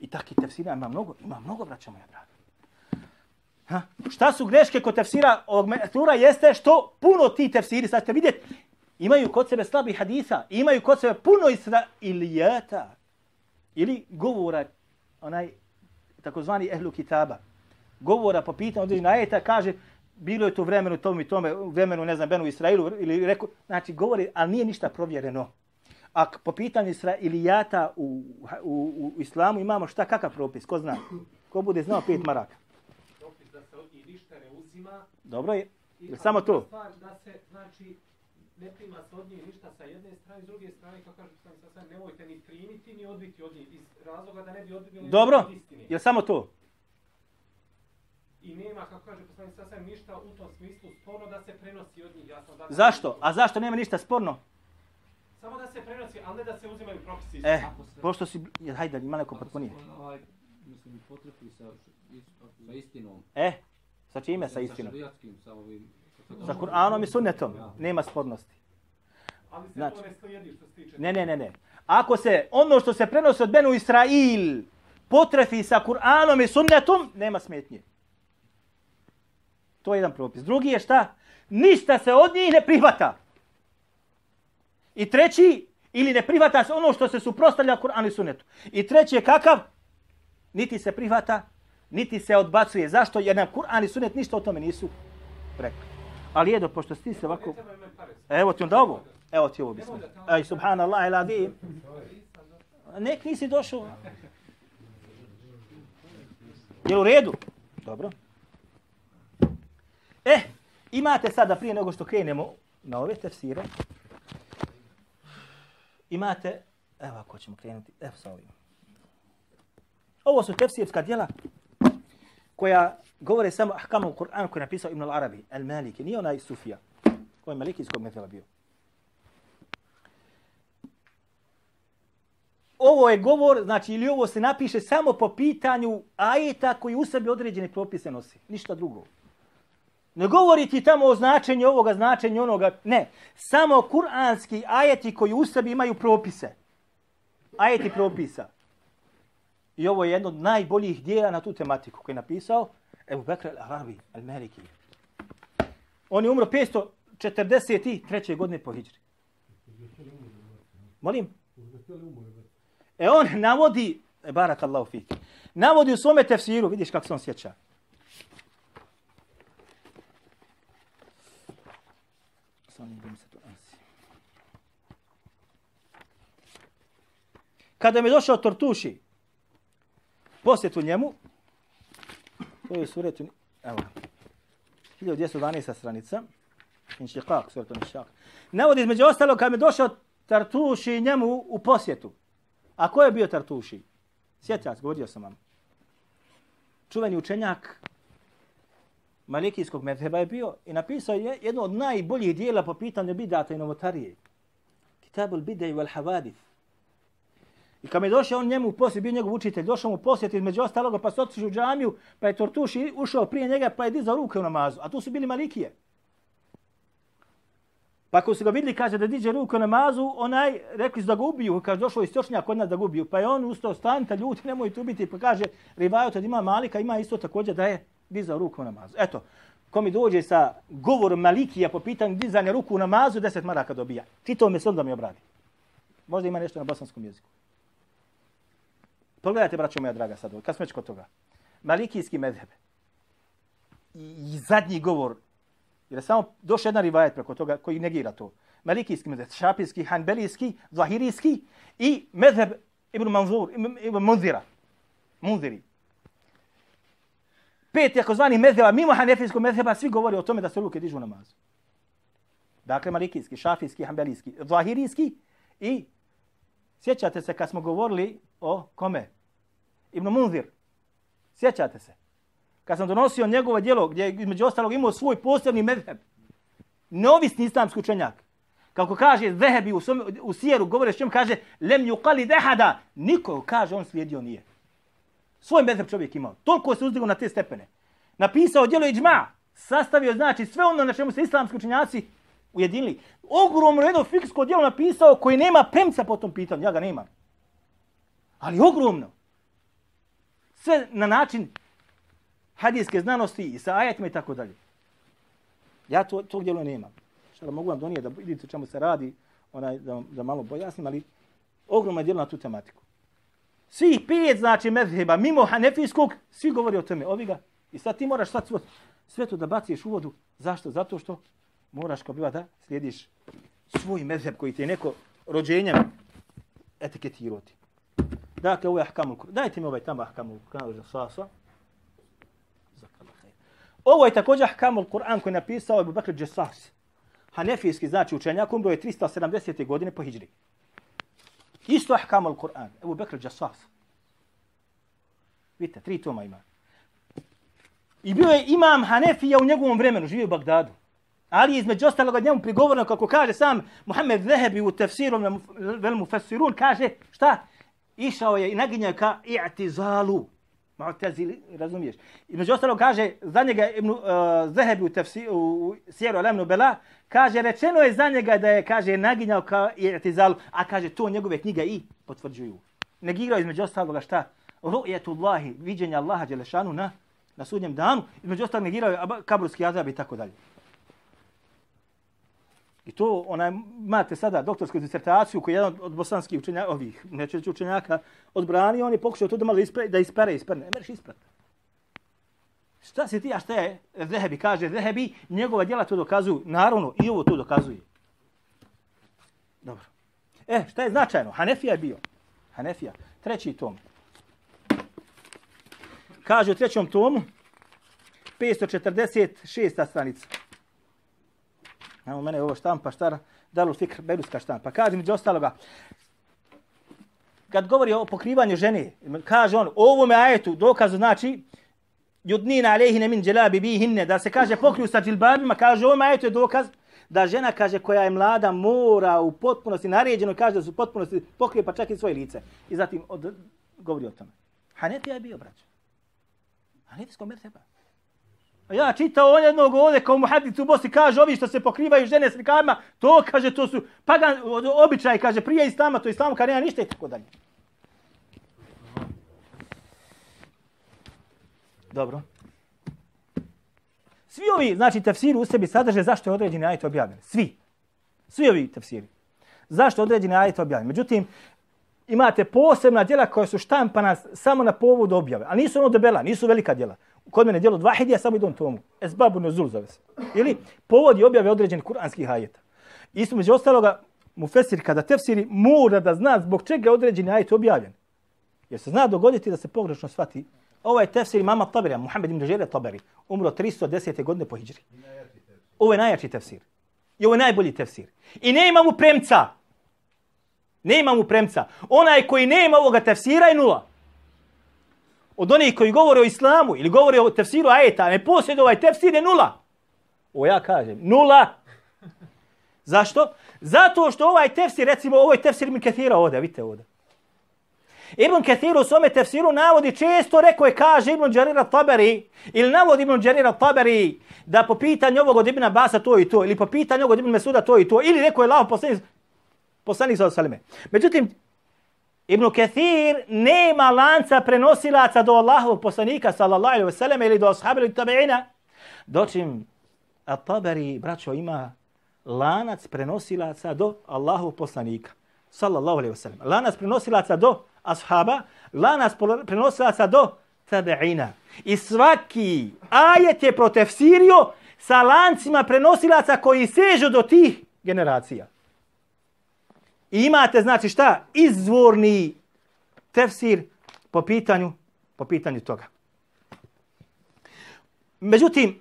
I takih tefsira ima mnogo, ima mnogo, braća moja draga. Ha? Šta su greške kod tefsira ovog metura jeste što puno ti tefsiri, sad ćete vidjeti, imaju kod sebe slabi hadisa, imaju kod sebe puno israilijata ili govora, onaj takozvani ehlu kitaba, govora po pitanju određena ajeta, kaže, bilo je to vremenu tom i tome, vremenu, ne znam, Benu Israilu, ili reku, znači govori, ali nije ništa provjereno. A po pitanju Israilijata u, u, u islamu imamo šta, kakav propis, ko zna? Ko bude znao pet maraka? Propis da se od njih ništa ne uzima. Dobro je, je samo to? Stvar da se, znači, ne prima se od njih ništa sa jedne strane, s druge strane, kao kažu sam sa sve, nemojte ni primiti, ni odbiti od njih, iz razloga da ne bi odbili Dobro, je samo to? i nema, kako kaže poslanik sasvim, ništa u tom smislu sporno da se prenosi od njih. Jasno, da Zašto? A zašto nema ništa sporno? Samo da se prenosi, ali ne da se uzimaju propisi. Eh, pošto si... Hajde, ima neko potpunije. Ovaj, mislim, potrefi sa, sa istinom. E, sa čime sa istinom? Sa šarijatskim, sa ovim... Sa Kur'anom i sunnetom. Nema spornosti. Ali se Znači- to ne slijedi što se tiče. Ne, ne, ne, ne. Ako se ono što se prenosi od Benu Israil potrefi sa Kur'anom i sunnetom, nema smetnje. To je jedan propis. Drugi je šta? Ništa se od njih ne prihvata. I treći, ili ne prihvata se ono što se suprostavlja Kur'anu i sunnetu. I treći je kakav? Niti se prihvata, niti se odbacuje. Zašto? Jer nam Kur'an i sunnet ništa o tome nisu rekli. Ali jedo, pošto ti se ovako... Evo ti onda ovo. Evo ti ovo bismo. Ej, subhanallah, ila dim. Nek nisi došao. Je u redu? Dobro. E, imate sada prije nego što krenemo na ove tefsire, imate, evo ako ćemo krenuti, evo sa ovim. Ovo su tefsirska djela koja govore samo ahkamu u Kur'anu koji je napisao Ibn al-Arabi, al-Maliki, nije onaj Sufija, koji je malikijskog metela bio. Ovo je govor, znači ili ovo se napiše samo po pitanju ajeta koji u sebi određene propise nosi. Ništa drugo. Ne govori ti tamo o značenju ovoga, značenju onoga. Ne. Samo kuranski ajeti koji u sebi imaju propise. Ajeti propisa. I ovo je jedno od najboljih dijela na tu tematiku koji je napisao Ebu Bekr al-Arabi al-Maliki. On je umro 543. godine po Hidžri. Molim? E on navodi, e, barak Allahu fik, navodi u svome tefsiru, vidiš kako se on sjeća. Se to. Kada mi je došao Tortuši, posjetu njemu, to je suretu, evo, 1212. stranica, Inšiqaq, suretu Inšiqaq. Navodi između ostalog, kad mi je došao Tartuši njemu u posjetu. A ko je bio Tartuši? Sjećac, govorio sam vam. Čuveni učenjak Malikijskog medheba je bio i napisao je jedno od najboljih dijela po pitanju bidata i novotarije. Kitabul Bidej wal Havadith. I kad mi je došao on njemu u posjet, bio njegov učitelj, došao mu posjet između ostaloga, pa se otišao u džamiju, pa je Tortuši ušao prije njega, pa je dizao ruke u namazu. A tu su bili Malikije. Pa ako su ga vidjeli, kaže da diže ruku na mazu, onaj, rekli su da ga ubiju, kaže došao iz Stočnjaka kod nas da ga ubiju. Pa je on ustao, stanite ljudi, nemojte ubiti, pa kaže, rivajot od ima Malika, ima isto također da je dizao ruku na mazu. Eto, ko mi dođe sa govorom Malikija po pitanju dizanja ruku na mazu, deset maraka dobija. Ti to mi se da mi obradi. Možda ima nešto na bosanskom jeziku. Pogledajte, braćo moja draga, sad, kad smo već kod toga. Malikijski medheb. I, I zadnji govor Jer je samo došao jedan rivajet preko toga koji negira to. Malikijski medheb, šapijski, hanbelijski, zahirijski i medheb Ibn Manzur, Ibn Munzira. Munziri. Pet jako zvani medheba, mimo hanefijskog medheba, svi govori o tome da se ruke dižu u namazu. Dakle, malikijski, šafijski, hanbelijski, zahirijski i sjećate se kad smo govorili o kome? Ibn Munzir. Sjećate se? kad sam donosio njegovo djelo, gdje je između ostalog imao svoj posebni medheb, neovisni islamski učenjak, kako kaže Zehebi u, svom, u Sijeru, govore s čem, kaže, lem yuqali dehada, niko, kaže, on slijedio nije. Svoj medheb čovjek imao. Toliko se uzdigao na te stepene. Napisao djelo iđma, sastavio, znači, sve ono na čemu se islamski učenjaci ujedinili. Ogromno jedno fiksko djelo napisao koji nema premca po tom pitanju, ja ga nemam. Ali ogromno. Sve na način hadijske znanosti i sa ajatima i tako dalje. Ja to, to djelo nemam. Šta da mogu vam donijeti da vidite čemu se radi, onaj, da, da malo pojasnim, ali ogromno je djelo na tu tematiku. Svih pet, znači, medheba, mimo hanefijskog, svi govori o tome, ovi ga. I sad ti moraš sad sve to da baciš u vodu. Zašto? Zato što moraš kao biva da slijediš svoj mezheb koji ti je neko rođenjem etiketirati. Dakle, ovo je ahkamul Kur'an. Dajte mi ovaj tamo ahkamul Kur'an za sasa. Ovo je također ahkamul Kur'an koji je napisao Abu Bakr Džesas. Hanefijski znači učenjak, umro je 370. godine po hijri. Isto ahkamul Kur'an. Abu Bakr Džesas. Vidite, tri toma ima. I bio je imam Hanefija u njegovom vremenu, živio u Bagdadu. Ali između ostaloga njemu prigovorno, kako kaže sam Muhammed Zehebi u tefsiru vel mufassirun, kaže šta? Išao je i naginjao ka i'tizalu. Mu'tazili, razumiješ? I među ostalo kaže, za njega Ibn uh, e, Zehebi u, tefsi, u, u Sjeru Alemnu Bela, kaže, rečeno je za njega da je, kaže, naginjao ka i'tizalu, a kaže, to njegove knjige i potvrđuju. Negirao između ostaloga šta? Ru'jetullahi, viđenje Allaha Đelešanu na, na sudnjem danu, između ostalog negirao je kaburski azab i tako dalje. I to, onaj, imate sada doktorsku disertaciju koju je jedan od bosanskih učenjaka, ovih, neće reći učenjaka, odbrani, on je pokušao to da malo ispre, da ispere, ispere, ne mereš isprati. Šta si ti, a šta je Zehebi? Kaže, Zehebi, njegova djela to dokazuju. Naravno, i ovo to dokazuje. Dobro. E, šta je značajno? Hanefija je bio. Hanefija. Treći tom. Kaže u trećom tomu, 546. stranica. Evo mene ovo štampa, šta Darul Fikr, Beruska štampa. Kaže među ostaloga, kad govori o pokrivanju žene, kaže on, ovo me ajetu dokazu znači, judnina alejhine min dželabi bihinne, da se kaže pokriju sa džilbabima, kaže ovo me ajetu je dokaz, da žena kaže koja je mlada mora u potpunosti naređeno kaže da su u potpunosti pokrije pa čak i svoje lice. I zatim od, govori o tome. Hanefija je bio braćo. Hanefijsko merteba ja čitao on jednog ovdje kao muhadis u Bosni kaže ovi što se pokrivaju žene s rikama, to kaže to su pagan običaj kaže prije islama, to islamu kad nema ništa i tako dalje. Dobro. Svi ovi, znači, tefsiri u sebi sadrže zašto je određeni ajet objavljen. Svi. Svi ovi tefsiri. Zašto je određeni ajet objavljen. Međutim, imate posebna djela koja su štampana samo na povodu objave. A nisu ono debela, nisu velika djela. Kod mene djelo dva hidija, samo idem tomu. Esbabu nuzul zove se. Ili povodi objave određenih kuranskih ajeta. Isto među ostaloga, mu fesir kada tefsiri mora da zna zbog čega je određeni ajet objavljen. Jer se zna dogoditi da se pogrešno shvati. Ovaj tefsir imama Taberija, Muhammed ibn Žere Taberi, umro 310. godine po Hidžri. Ovo je najjači tefsir. I ovo je najbolji tefsir. I ne ima mu premca. Ne ima mu premca. Onaj koji ne ima ovoga tefsira je nula. Od onih koji govore o islamu ili govore o tefsiru ajeta, ne posjeduje ovaj tefsir je nula. O ja kažem, nula. Zašto? Zato što ovaj tefsir, recimo, ovaj tefsir Ibn Kathira ovdje, vidite ovdje. Ibn Kathir u svome tefsiru navodi često, rekao je, kaže Ibn Đarira Taberi, ili navodi Ibn Đarira Taberi, da po pitanju ovog od Ibn Abasa to i to, ili po pitanju ovog od Ibn Mesuda to i to, ili rekao je lao poslanik, poslanik sa osaleme. Međutim, Ibn Kathir nema lanca prenosilaca do Allahovog poslanika, sallallahu alaihi wasallam ili do ashabi ili tabi'ina, dočim At-Tabari, braćo, ima lanac prenosilaca do Allahovog poslanika, sallallahu alaihi wasallam. Lanac prenosilaca do ashaba, lanac prenosilaca do tabi'ina. I svaki ajet je protefsirio sa lancima prenosilaca koji sežu do tih generacija. I imate, znači šta, izvorni tefsir po pitanju, po pitanju toga. Međutim,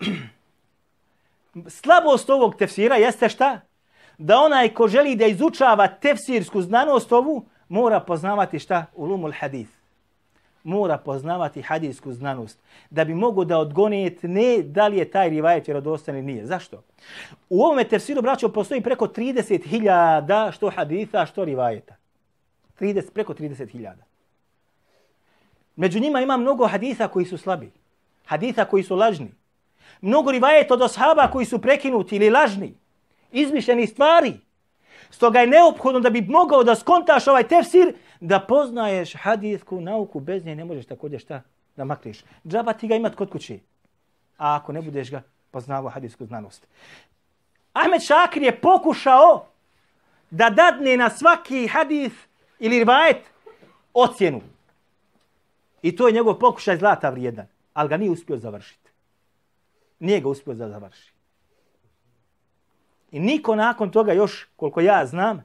(clears throat) slabost ovog tefsira jeste šta? Da onaj ko želi da izučava tefsirsku znanost ovu, mora poznavati šta? Ulumul hadith. Mora poznavati hadijsku znanost. Da bi mogo da odgonije ne da li je taj rivajet vjerodostan ili nije. Zašto? U ovome tefsiru, braćo, postoji preko 30.000 što haditha, što rivajeta. 30, preko 30.000. Među njima ima mnogo haditha koji su slabi. Haditha koji su lažni. Mnogo rivajeta od ashaba koji su prekinuti ili lažni. Izmišljeni stvari. Stoga je neophodno da bi mogao da skontaš ovaj tefsir, da poznaješ hadijsku nauku, bez nje ne možeš također šta da makneš. Džaba ti ga imat kod kuće, a ako ne budeš ga poznavao hadijsku znanost. Ahmed Šakir je pokušao da dadne na svaki hadis ili rivajet ocjenu. I to je njegov pokušaj zlata vrijedan, ali ga nije uspio završiti. Nije ga uspio da završi. I niko nakon toga još, koliko ja znam,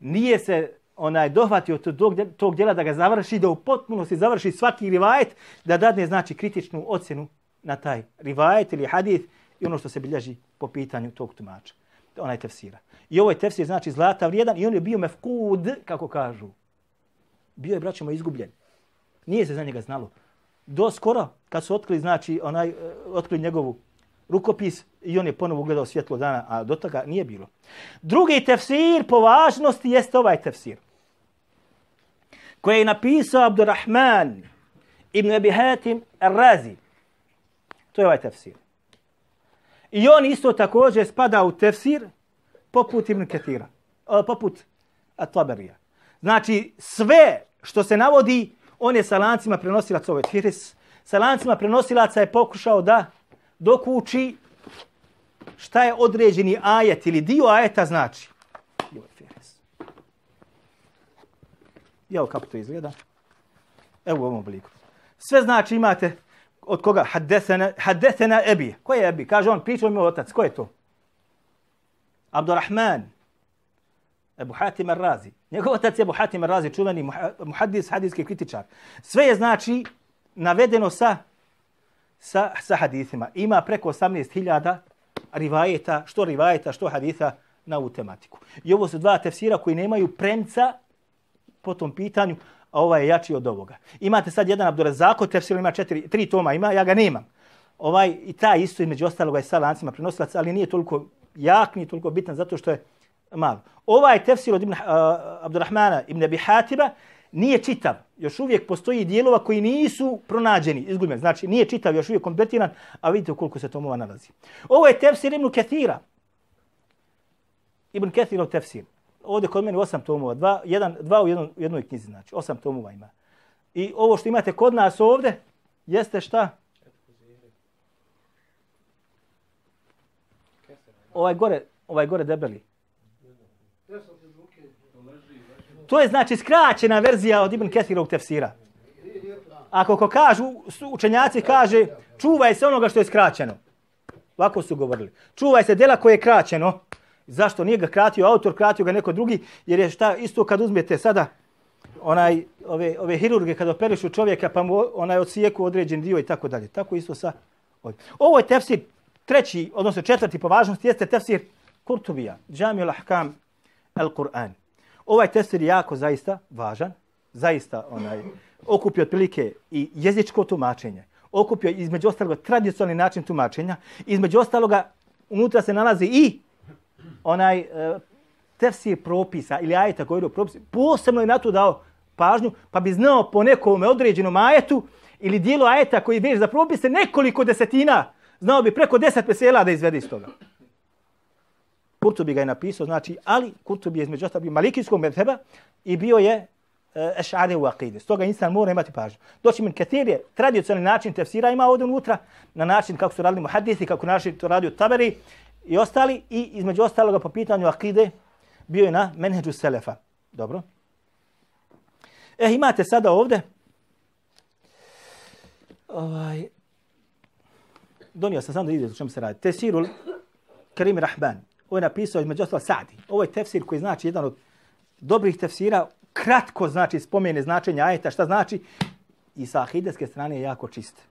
nije se onaj dohvatio tog, tog djela da ga završi, da u potpunosti završi svaki rivajet, da dadne znači kritičnu ocjenu na taj rivajet ili hadith i ono što se bilježi po pitanju tog tumača. Onaj tefsira. I ovaj tefsir znači zlata vrijedan i on je bio mefkud, kako kažu. Bio je, braćima, izgubljen. Nije se za njega znalo. Do skoro, kad su otkrili, znači, onaj, eh, otkrili njegovu rukopis i on je ponovo ugledao svjetlo dana, a do toga nije bilo. Drugi tefsir po važnosti jeste ovaj tefsir koji je napisao Abdurrahman ibn Abi Hatim Ar-Razi. To je ovaj tefsir. I on isto također spada u tefsir poput Ibn Ketira, poput At-Tabarija. Znači, sve što se navodi, on je sa lancima prenosilac ovaj tfiris. Sa lancima prenosilaca je pokušao da dok uči šta je određeni ajet ili dio ajeta znači. Ovaj tfiris. Evo kako to izgleda. Evo u ovom obliku. Sve znači imate od koga? Haddesena, haddesena Ebi. Ko je Ebi? Kaže on, pričao mi o otac. Ko je to? Abdurrahman. Ebu Hatim Ar-Razi. Njegov otac je Ebu Hatim Ar-Razi, čuveni muhaddis, hadijski kritičar. Sve je znači navedeno sa, sa, sa hadithima. Ima preko 18.000 rivajeta, što rivajeta, što haditha na ovu tematiku. I ovo su dva tefsira koji nemaju premca po tom pitanju, a ovaj je jači od ovoga. Imate sad jedan Abdurazako, tefsir ima četiri, tri toma, ima, ja ga nemam. Ovaj, I ta isto između ostaloga je sa lancima prenosilaca, ali nije toliko jak, nije toliko bitan zato što je malo. Ovaj tefsir od Ibn, uh, Abdurrahmana ibn Abi Hatiba nije čitav. Još uvijek postoji dijelova koji nisu pronađeni, izgubljeni. Znači, nije čitav, još uvijek kompletiran, a vidite koliko se tomova nalazi. Ovo je tefsir Ibn Kathira. Ibn Kathirov tefsir ovdje kod mene osam tomova, dva, jedan, dva u jednoj, jednoj knjizi, znači osam tomova ima. I ovo što imate kod nas ovdje, jeste šta? Ovaj gore, ovaj gore debeli. To je znači skraćena verzija od Ibn Kesirovog tefsira. Ako ko kažu, učenjaci kaže, čuvaj se onoga što je skraćeno. Ovako su govorili. Čuvaj se dela koje je kraćeno. Zašto nije ga kratio autor, kratio ga neko drugi, jer je šta isto kad uzmete sada onaj ove ove hirurge kad operišu čovjeka pa mu onaj odsijeku određen dio i tako dalje. Tako isto sa ovim. Ovo je tefsir treći, odnosno četvrti po važnosti jeste tefsir Kurtubija, Džamiul Ahkam al-Qur'an. Ovaj tefsir je jako zaista važan, zaista onaj okupio otprilike i jezičko tumačenje. Okupio između ostaloga tradicionalni način tumačenja, između ostaloga unutra se nalazi i onaj e, tefsir propisa ili ajeta koji je propisi, posebno je na to dao pažnju, pa bi znao po nekom određenom ajetu ili dijelu ajeta koji već za propise nekoliko desetina, znao bi preko deset pesela da izvede iz toga. Kurtubi ga je napisao, znači, ali Kurtubi je između ostalog malikijskog medheba i bio je uh, ešare u akide. Stoga insan mora imati pažnju. Doći min Ketir je tradicionalni način tefsira ima ovdje unutra, na način kako su radili muhadisi, kako naši to radio taberi, i ostali i između ostaloga po pitanju akide bio je na menheđu selefa. Dobro. E, imate sada ovde ovaj, donio sam sam da vidite o čemu se radi. Tesirul Karim Rahban. Ovo je napisao između ostalo Sadi. Ovo je tefsir koji znači jedan od dobrih tefsira. Kratko znači spomene značenja ajeta. Šta znači? I sa ahideske strane je jako čist.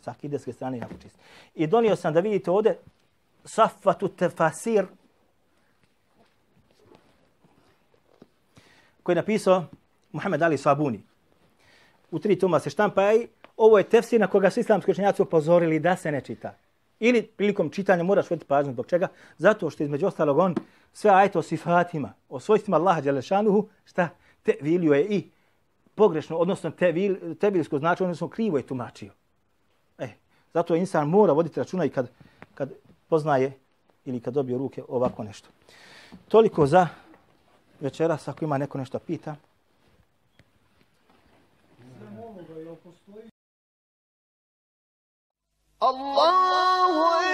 Sa ahideske strane je jako čist. I donio sam da vidite ovde Safatu Tefasir, koji je napisao Muhammed Ali Sabuni. U tri toma se štampa i ovo je tefsir na koga su islamski učenjaci upozorili da se ne čita. Ili prilikom čitanja moraš voditi pažnju zbog čega? Zato što između ostalog on sve ajte o sifatima, o svojstvima Allaha Đelešanuhu, šta te vilio je i pogrešno, odnosno te vil, tebilsko znači, odnosno krivo je tumačio. E, zato insan mora voditi računa i kad, kad poznaje ili kad dobije ruke ovako nešto. Toliko za večeras, ako ima neko nešto pita. Allah.